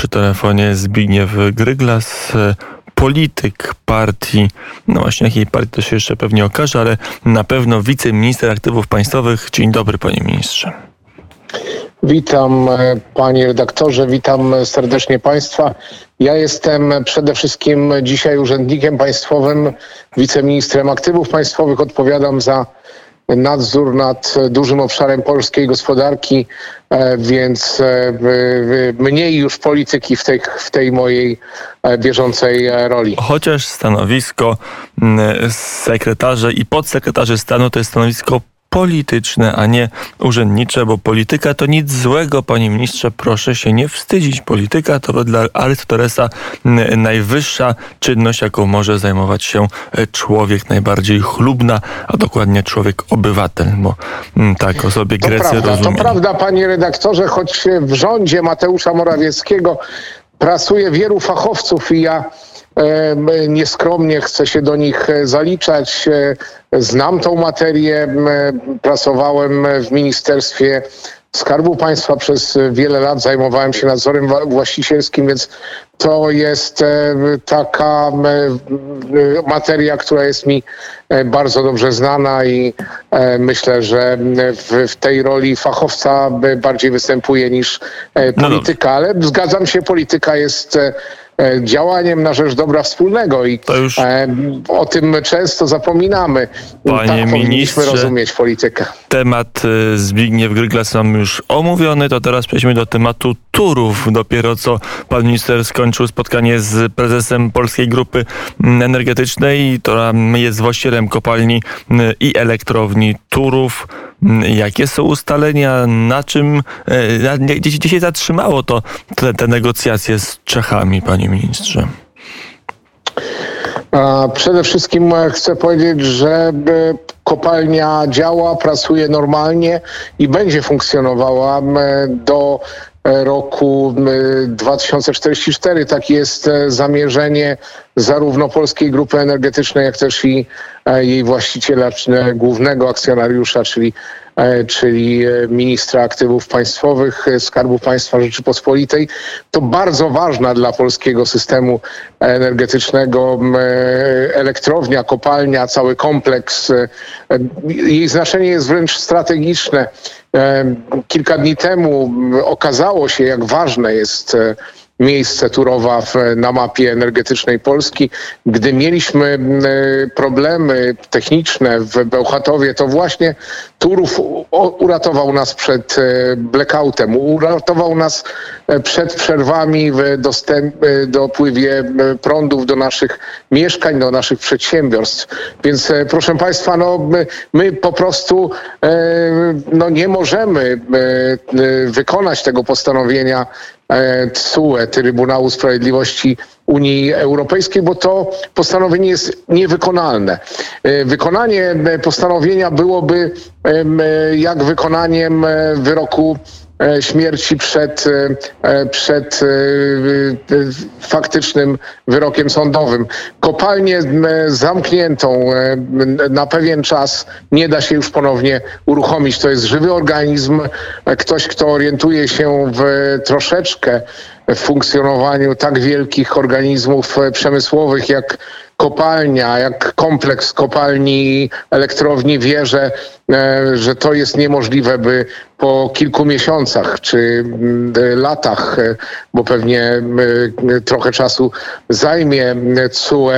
Przy telefonie Zbigniew Gryglas, polityk partii, no właśnie jakiej partii to się jeszcze pewnie okaże, ale na pewno wiceminister aktywów państwowych. Dzień dobry panie ministrze. Witam e, panie redaktorze, witam serdecznie państwa. Ja jestem przede wszystkim dzisiaj urzędnikiem państwowym, wiceministrem aktywów państwowych, odpowiadam za nadzór nad dużym obszarem polskiej gospodarki, e, więc e, mniej już polityki w tej, w tej mojej e, bieżącej roli. Chociaż stanowisko sekretarza i podsekretarzy stanu to jest stanowisko polityczne, a nie urzędnicze, bo polityka to nic złego, panie ministrze, proszę się nie wstydzić. Polityka to dla Arystotelesa najwyższa czynność, jaką może zajmować się e, człowiek najbardziej chlubna, a dokładnie człowiek obywatel, bo tak o sobie Grecy rozumieją. To prawda, panie redaktorze, choć w rządzie Mateusza Morawieckiego pracuje wielu fachowców i ja nieskromnie chcę się do nich e, zaliczać. E, znam tą materię, pracowałem w Ministerstwie Skarbu Państwa przez wiele lat zajmowałem się nadzorem właścicielskim, więc to jest e, taka materia, która jest mi bardzo dobrze znana i myślę, że w, tej roli fachowca bardziej występuje niż no polityka. Ale zgadzam się, polityka jest E, działaniem na rzecz dobra wspólnego i już... E, o tym często zapominamy. Panie tak powinniśmy rozumieć politykę. Temat e, Zbigniew Gryglas mamy już omówiony, to teraz przejdźmy do tematu turów. Dopiero co pan minister skończył spotkanie z prezesem Polskiej Grupy Energetycznej, która jest właścicielem kopalni i elektrowni Turów. Jakie są ustalenia, na czym, gdzie, gdzie się zatrzymało to, te, te negocjacje z Czechami, panie ministrze? Przede wszystkim chcę powiedzieć, że kopalnia działa, pracuje normalnie i będzie funkcjonowała do roku 2044. Takie jest e, zamierzenie zarówno Polskiej Grupy Energetycznej, jak też i e, jej właściciela, głównego akcjonariusza, czyli E, czyli e, ministra aktywów państwowych e, Skarbu Państwa Rzeczypospolitej. To bardzo ważna dla polskiego systemu energetycznego elektrownia, kopalnia, cały kompleks. Jej znaczenie jest wręcz strategiczne. Kilka dni temu okazało się, jak ważne jest miejsce Turowa w, na mapie energetycznej Polski. Gdy mieliśmy problemy techniczne w Bełchatowie, to właśnie Turów uratował nas przed e, blackoutem, uratował nas e, przed przerwami w dostępie, dopływie prądów do naszych mieszkań, do naszych przedsiębiorstw. Więc e, proszę Państwa, no, my, my po prostu no, nie możemy wykonać tego postanowienia TSUE, Trybunału Sprawiedliwości Unii Europejskiej, bo to postanowienie jest niewykonalne. Wykonanie postanowienia byłoby jak wykonaniem wyroku E, śmierci przed, e, e, przed faktycznym wyrokiem sądowym. Kopalnię zamkniętą na pewien czas nie da się już ponownie uruchomić. To jest żywy organizm. Ktoś, kto orientuje się w troszeczkę w funkcjonowaniu tak wielkich organizmów przemysłowych jak kopalnia, jak kompleks kopalni, elektrowni wie, że, e, że to jest niemożliwe, by po kilku miesiącach czy mm, latach, e, bo pewnie e, trochę czasu zajmie CUE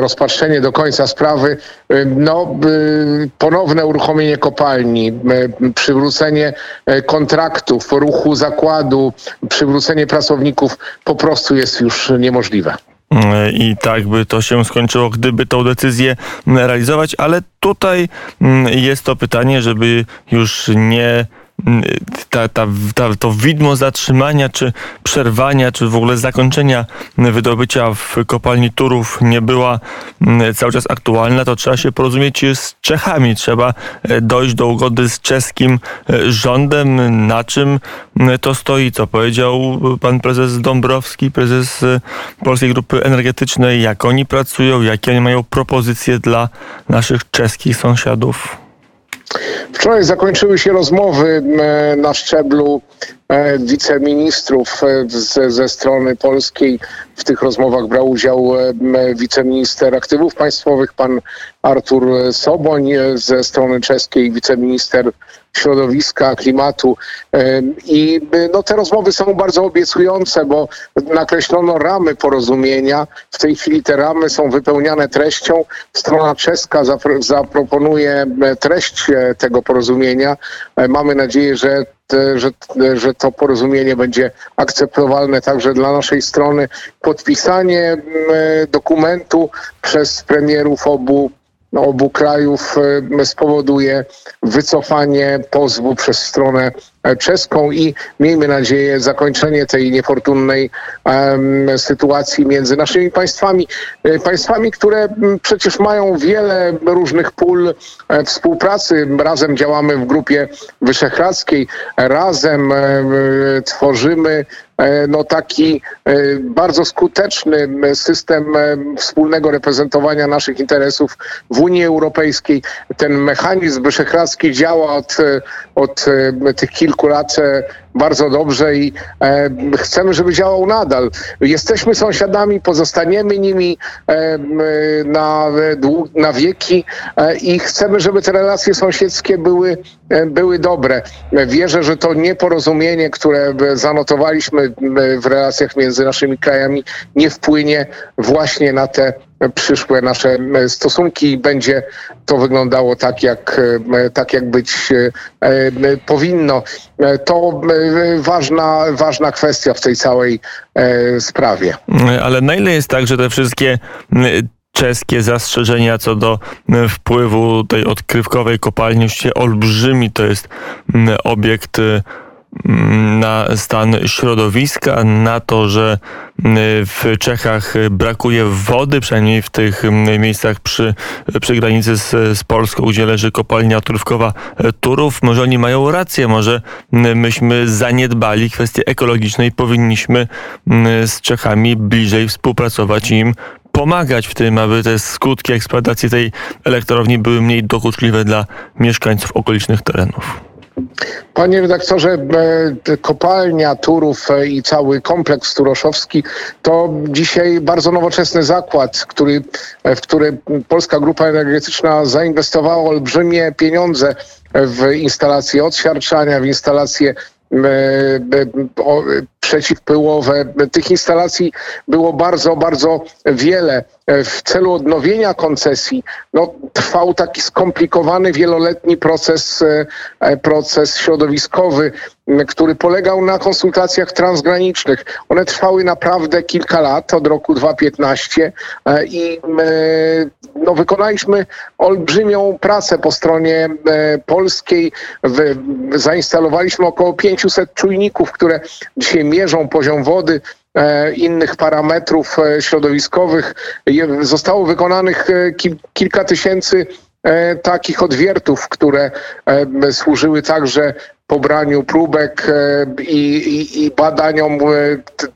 rozpatrzenie do końca sprawy, no, ponowne uruchomienie kopalni, przywrócenie kontraktów, ruchu zakładu, przywrócenie pracowników po prostu jest już niemożliwe. I tak by to się skończyło, gdyby tą decyzję realizować, ale tutaj mm, jest to pytanie, żeby już nie ta, ta, ta, to widmo zatrzymania, czy przerwania, czy w ogóle zakończenia wydobycia w kopalni Turów nie była mm, cały czas aktualna, to trzeba się porozumieć z Czechami. Trzeba e, dojść do ugody z czeskim e, rządem, na czym mm, to stoi, co powiedział pan prezes Dąbrowski, prezes e, Polskiej Grupy Energetycznej, jak oni pracują, jakie oni mają propozycje dla naszych czeskich sąsiadów. Wczoraj zakończyły się rozmowy na szczeblu wiceministrów ze, ze strony polskiej. W tych rozmowach brał udział wiceminister aktywów państwowych, pan Artur Soboń, ze strony czeskiej wiceminister środowiska, klimatu. I no, te rozmowy są bardzo obiecujące, bo nakreślono ramy porozumienia. W tej chwili te ramy są wypełniane treścią. Strona czeska zapro zaproponuje treść e, tego porozumienia. E, mamy nadzieję, że że, że to porozumienie będzie akceptowalne także dla naszej strony. Podpisanie dokumentu przez premierów obu obu krajów e, spowoduje wycofanie pozwu przez stronę e, czeską i miejmy nadzieję zakończenie tej niefortunnej um, sytuacji między naszymi państwami. E, państwami, które przecież mają wiele różnych pól współpracy. Razem działamy w grupie wyszehradzkiej, razem tworzymy E, no taki e, bardzo skuteczny system e, wspólnego reprezentowania naszych interesów w Unii Europejskiej. Ten mechanizm wyszehradzki działa od, od tych kilku lat bardzo dobrze i e, chcemy, żeby działał nadal. Jesteśmy sąsiadami, pozostaniemy nimi e, na, na wieki e, i chcemy, żeby te relacje sąsiedzkie były, e, były dobre. Wierzę, że to nieporozumienie, które zanotowaliśmy w relacjach między naszymi krajami, nie wpłynie właśnie na te przyszłe nasze e, stosunki i będzie to wyglądało tak, jak, e, tak jak być e, powinno. To ważna, ważna kwestia w tej całej sprawie. Ale na ile jest tak, że te wszystkie czeskie zastrzeżenia co do wpływu tej odkrywkowej kopalni, olbrzymi to jest obiekt na stan środowiska, na to, że w Czechach brakuje wody, przynajmniej w tych miejscach przy, przy granicy z, z Polską, gdzie leży kopalnia turówkowa Turów. Może oni mają rację, może myśmy zaniedbali kwestie ekologiczne i powinniśmy z Czechami bliżej współpracować i im pomagać w tym, aby te skutki eksploatacji tej elektrowni były mniej dokuczliwe dla mieszkańców okolicznych terenów. Panie redaktorze, e, kopalnia Turów e, i cały kompleks turoszowski to dzisiaj bardzo nowoczesny zakład, który, e, w który Polska Grupa Energetyczna zainwestowała olbrzymie pieniądze w instalacje odsiarczania, w instalacje przeciwpyłowe. Tych instalacji było bardzo, bardzo wiele. W celu odnowienia koncesji no, trwał taki skomplikowany, wieloletni proces, e, proces środowiskowy, który polegał na konsultacjach transgranicznych. One trwały naprawdę kilka lat, od roku 2015 e, i e, no, wykonaliśmy olbrzymią pracę po stronie polskiej. Zainstalowaliśmy około 500 czujników, które dzisiaj mierzą poziom wody, e, innych parametrów e, środowiskowych. Zostało wykonanych e, kilka tysięcy takich odwiertów, które służyły także pobraniu próbek i, i, i badaniom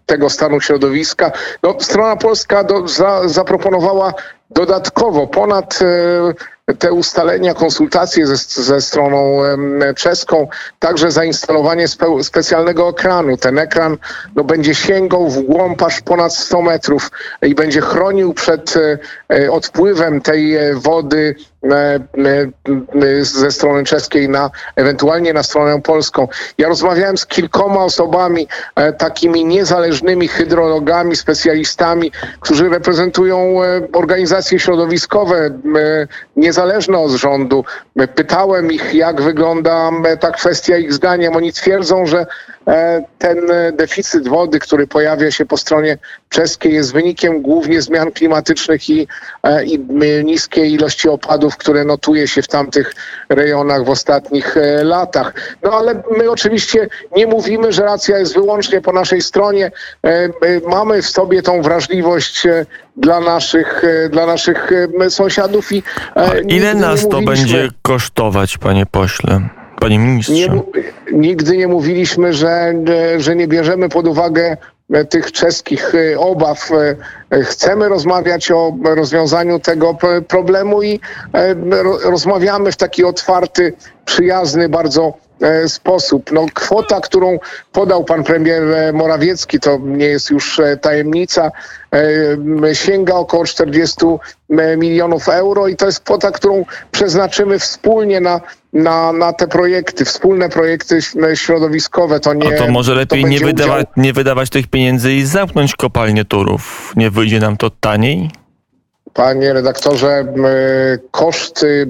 tego stanu środowiska. No, strona polska do, za, zaproponowała dodatkowo ponad te ustalenia, konsultacje ze, ze stroną czeską, także zainstalowanie spe, specjalnego ekranu. Ten ekran no, będzie sięgał w głąb aż ponad 100 metrów i będzie chronił przed e, e, odpływem tej e, wody ze strony czeskiej na ewentualnie na stronę polską. Ja rozmawiałem z kilkoma osobami, takimi niezależnymi hydrologami, specjalistami, którzy reprezentują organizacje środowiskowe, niezależne od rządu. Pytałem ich, jak wygląda ta kwestia ich zdaniem. Oni twierdzą, że E, ten deficyt wody, który pojawia się po stronie czeskiej, jest wynikiem głównie zmian klimatycznych i, e, i niskiej ilości opadów, które notuje się w tamtych rejonach w ostatnich e, latach. No ale my oczywiście nie mówimy, że racja jest wyłącznie po naszej stronie. Mamy w sobie tą wrażliwość dla naszych, dla naszych sąsiadów i. A ile nas to będzie kosztować, panie pośle? Panie ministrze. Nie, nigdy nie mówiliśmy, że, że nie bierzemy pod uwagę e, tych czeskich e, obaw. E, chcemy rozmawiać o rozwiązaniu tego problemu i rozmawiamy w taki otwarty, przyjazny bardzo sposób. No, kwota, którą podał pan premier Morawiecki, to nie jest już tajemnica, sięga około 40 milionów euro i to jest kwota, którą przeznaczymy wspólnie na, na, na te projekty, wspólne projekty środowiskowe. To nie. A to może lepiej to nie, wydawać, nie wydawać tych pieniędzy i zamknąć kopalnię Turów. Nie wyjdzie nam to taniej? Panie redaktorze, koszty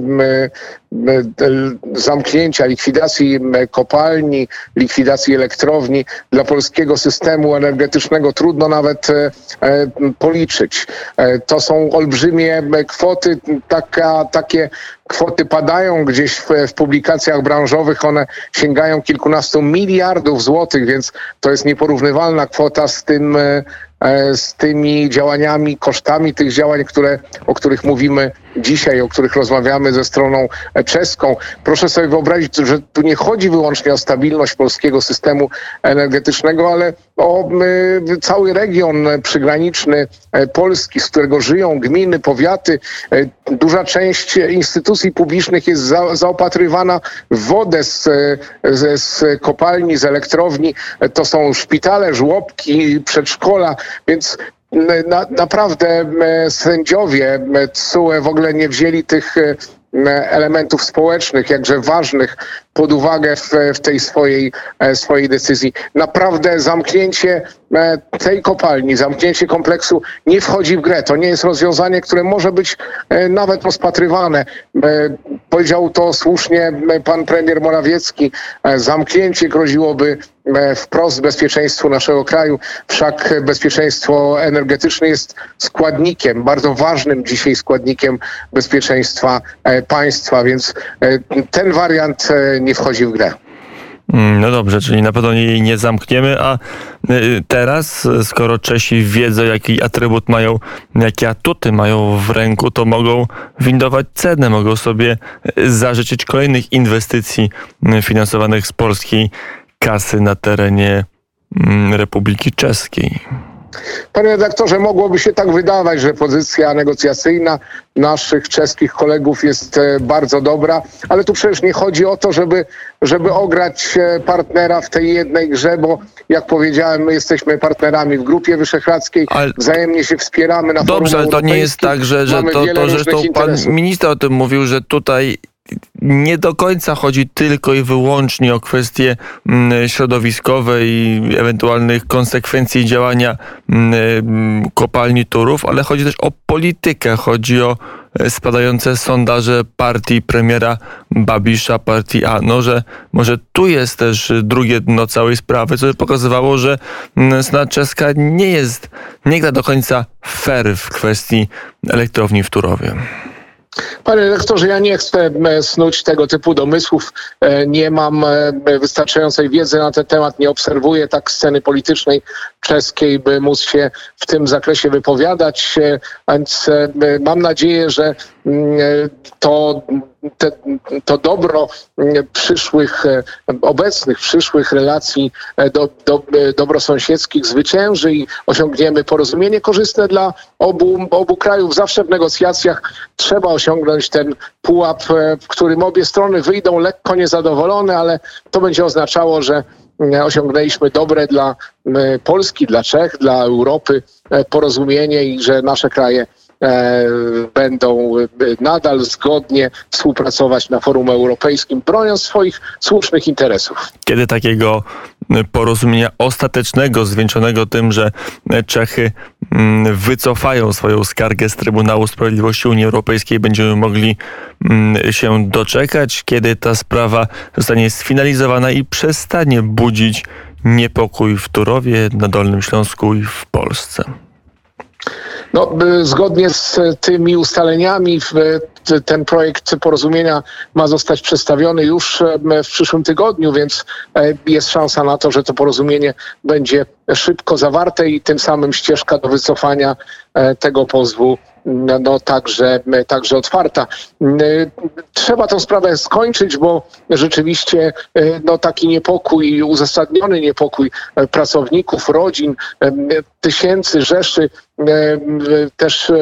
zamknięcia, likwidacji kopalni, likwidacji elektrowni. Dla polskiego systemu energetycznego trudno nawet e, e, policzyć. E, to są olbrzymie kwoty, taka, takie kwoty padają gdzieś w, w, publikacjach branżowych, one sięgają kilkunastu miliardów złotych, więc to jest nieporównywalna kwota z tym, z tymi działaniami, kosztami tych działań, które, o których mówimy dzisiaj, o których rozmawiamy ze stroną czeską. Proszę sobie wyobrazić, że tu nie chodzi wyłącznie o stabilność polskiego systemu energetycznego, ale o cały region przygraniczny e, Polski, z którego żyją gminy, powiaty. E, duża część instytucji publicznych jest za, zaopatrywana w wodę z, z, z kopalni, z elektrowni. E, to są szpitale, żłobki, przedszkola, więc na, naprawdę sędziowie TSUE w ogóle nie wzięli tych elementów społecznych, jakże ważnych pod uwagę w, w tej swojej, e, swojej decyzji. Naprawdę zamknięcie e, tej kopalni, zamknięcie kompleksu nie wchodzi w grę. To nie jest rozwiązanie, które może być e, nawet rozpatrywane. Powiedział to słusznie pan premier Morawiecki. Zamknięcie groziłoby wprost bezpieczeństwu naszego kraju. Wszak bezpieczeństwo energetyczne jest składnikiem, bardzo ważnym dzisiaj składnikiem bezpieczeństwa państwa, więc ten wariant nie wchodzi w grę. Mm, no dobrze, czyli na pewno jej nie zamkniemy, a y, teraz, skoro Czesi wiedzą, jaki atrybut mają, jakie atuty mają w ręku, to mogą windować cenę, mogą sobie y, zażyczyć kolejnych inwestycji y, finansowanych z polskiej kasy na terenie mm, Republiki Czeskiej. Panie redaktorze, mogłoby się tak wydawać, że pozycja negocjacyjna naszych czeskich kolegów jest e, bardzo dobra, ale tu przecież nie chodzi o to, żeby, żeby ograć e, partnera w tej jednej grze, bo jak powiedziałem, my jesteśmy partnerami w Grupie Wyszehradzkiej, ale... wzajemnie się wspieramy na Dobrze, ale to nie jest tak, że, że to, to zresztą pan minister o tym mówił, że tutaj nie do końca chodzi tylko i wyłącznie o kwestie mm, środowiskowe i ewentualnych konsekwencji działania mm, kopalni Turów, ale chodzi też o politykę, chodzi o e, spadające sondaże partii premiera Babisza, partii A. No, że może tu jest też drugie dno całej sprawy, co pokazywało, że mm, strona czeska nie jest, nie gra do końca fair w kwestii elektrowni w Turowie. Panie rektorze, ja nie chcę e, snuć tego typu domysłów. E, nie mam e, wystarczającej wiedzy na ten temat, nie obserwuję tak sceny politycznej czeskiej, by móc się w tym zakresie wypowiadać. Więc mam nadzieję, że to te, to dobro przyszłych, e, obecnych, przyszłych relacji e, do, do, e, dobrosąsiedzkich zwycięży i osiągniemy porozumienie korzystne dla obu, obu krajów. Zawsze w negocjacjach trzeba osiągnąć ten pułap, w którym obie strony wyjdą lekko niezadowolone, ale to będzie oznaczało, że osiągnęliśmy dobre dla Polski, dla Czech, dla Europy porozumienie i że nasze kraje E, będą e, nadal zgodnie współpracować na forum europejskim, broniąc swoich słusznych interesów. Kiedy takiego porozumienia ostatecznego, zwieńczonego tym, że Czechy mm, wycofają swoją skargę z Trybunału Sprawiedliwości Unii Europejskiej, będziemy mogli mm, się doczekać, kiedy ta sprawa zostanie sfinalizowana i przestanie budzić niepokój w Turowie, na Dolnym Śląsku i w Polsce. No, zgodnie z tymi ustaleniami ten projekt porozumienia ma zostać przedstawiony już w przyszłym tygodniu, więc jest szansa na to, że to porozumienie będzie szybko zawarte i tym samym ścieżka do wycofania tego pozwu no, no, także, także otwarta. Trzeba tę sprawę skończyć, bo rzeczywiście e, no, taki niepokój, uzasadniony niepokój pracowników, rodzin, tysięcy, rzeszy też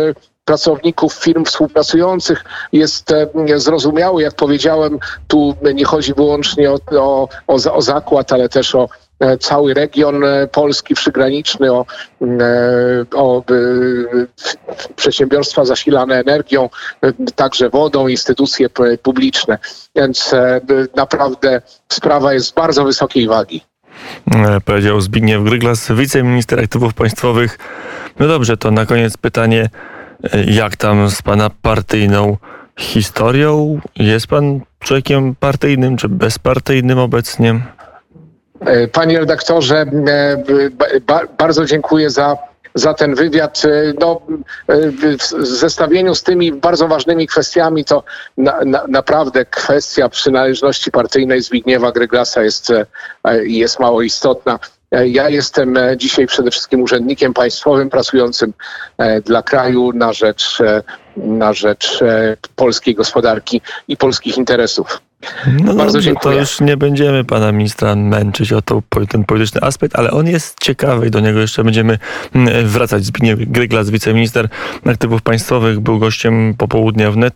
pracowników firm współpracujących jest e, zrozumiały. Jak powiedziałem, tu nie chodzi wyłącznie o, o, o, za- o zakład, ale też o e, cały region e, polski przygraniczny, o, e, o e, przedsiębiorstwa zasilane energią, e, także wodą, instytucje publiczne. Więc e, naprawdę sprawa jest bardzo wysokiej wagi. E, Powiedział Zbigniew Gryglas, wiceminister aktywów państwowych. No dobrze, to na koniec pytanie, e, jak tam z pana partyjną historią? Jest pan człowiekiem partyjnym czy bezpartyjnym obecnie? E, Panie redaktorze, e, ba- ba- bardzo dziękuję za, za ten wywiad. E, No, w zestawieniu z tymi bardzo ważnymi kwestiami, to na, na, naprawdę kwestia przynależności partyjnej Zbigniewa Gryglasa jest, jest mało istotna. Ja jestem dzisiaj przede wszystkim urzędnikiem państwowym pracującym dla kraju na rzecz, na rzecz polskiej gospodarki i polskich interesów. No Bardzo dobrze, dziękuję. To już nie będziemy pana ministra męczyć o to, ten polityczny aspekt, ale on jest ciekawy i do niego jeszcze będziemy mm, wracać. Zbigniew Gryglas, wiceminister aktywów państwowych, był gościem popołudnia wnet.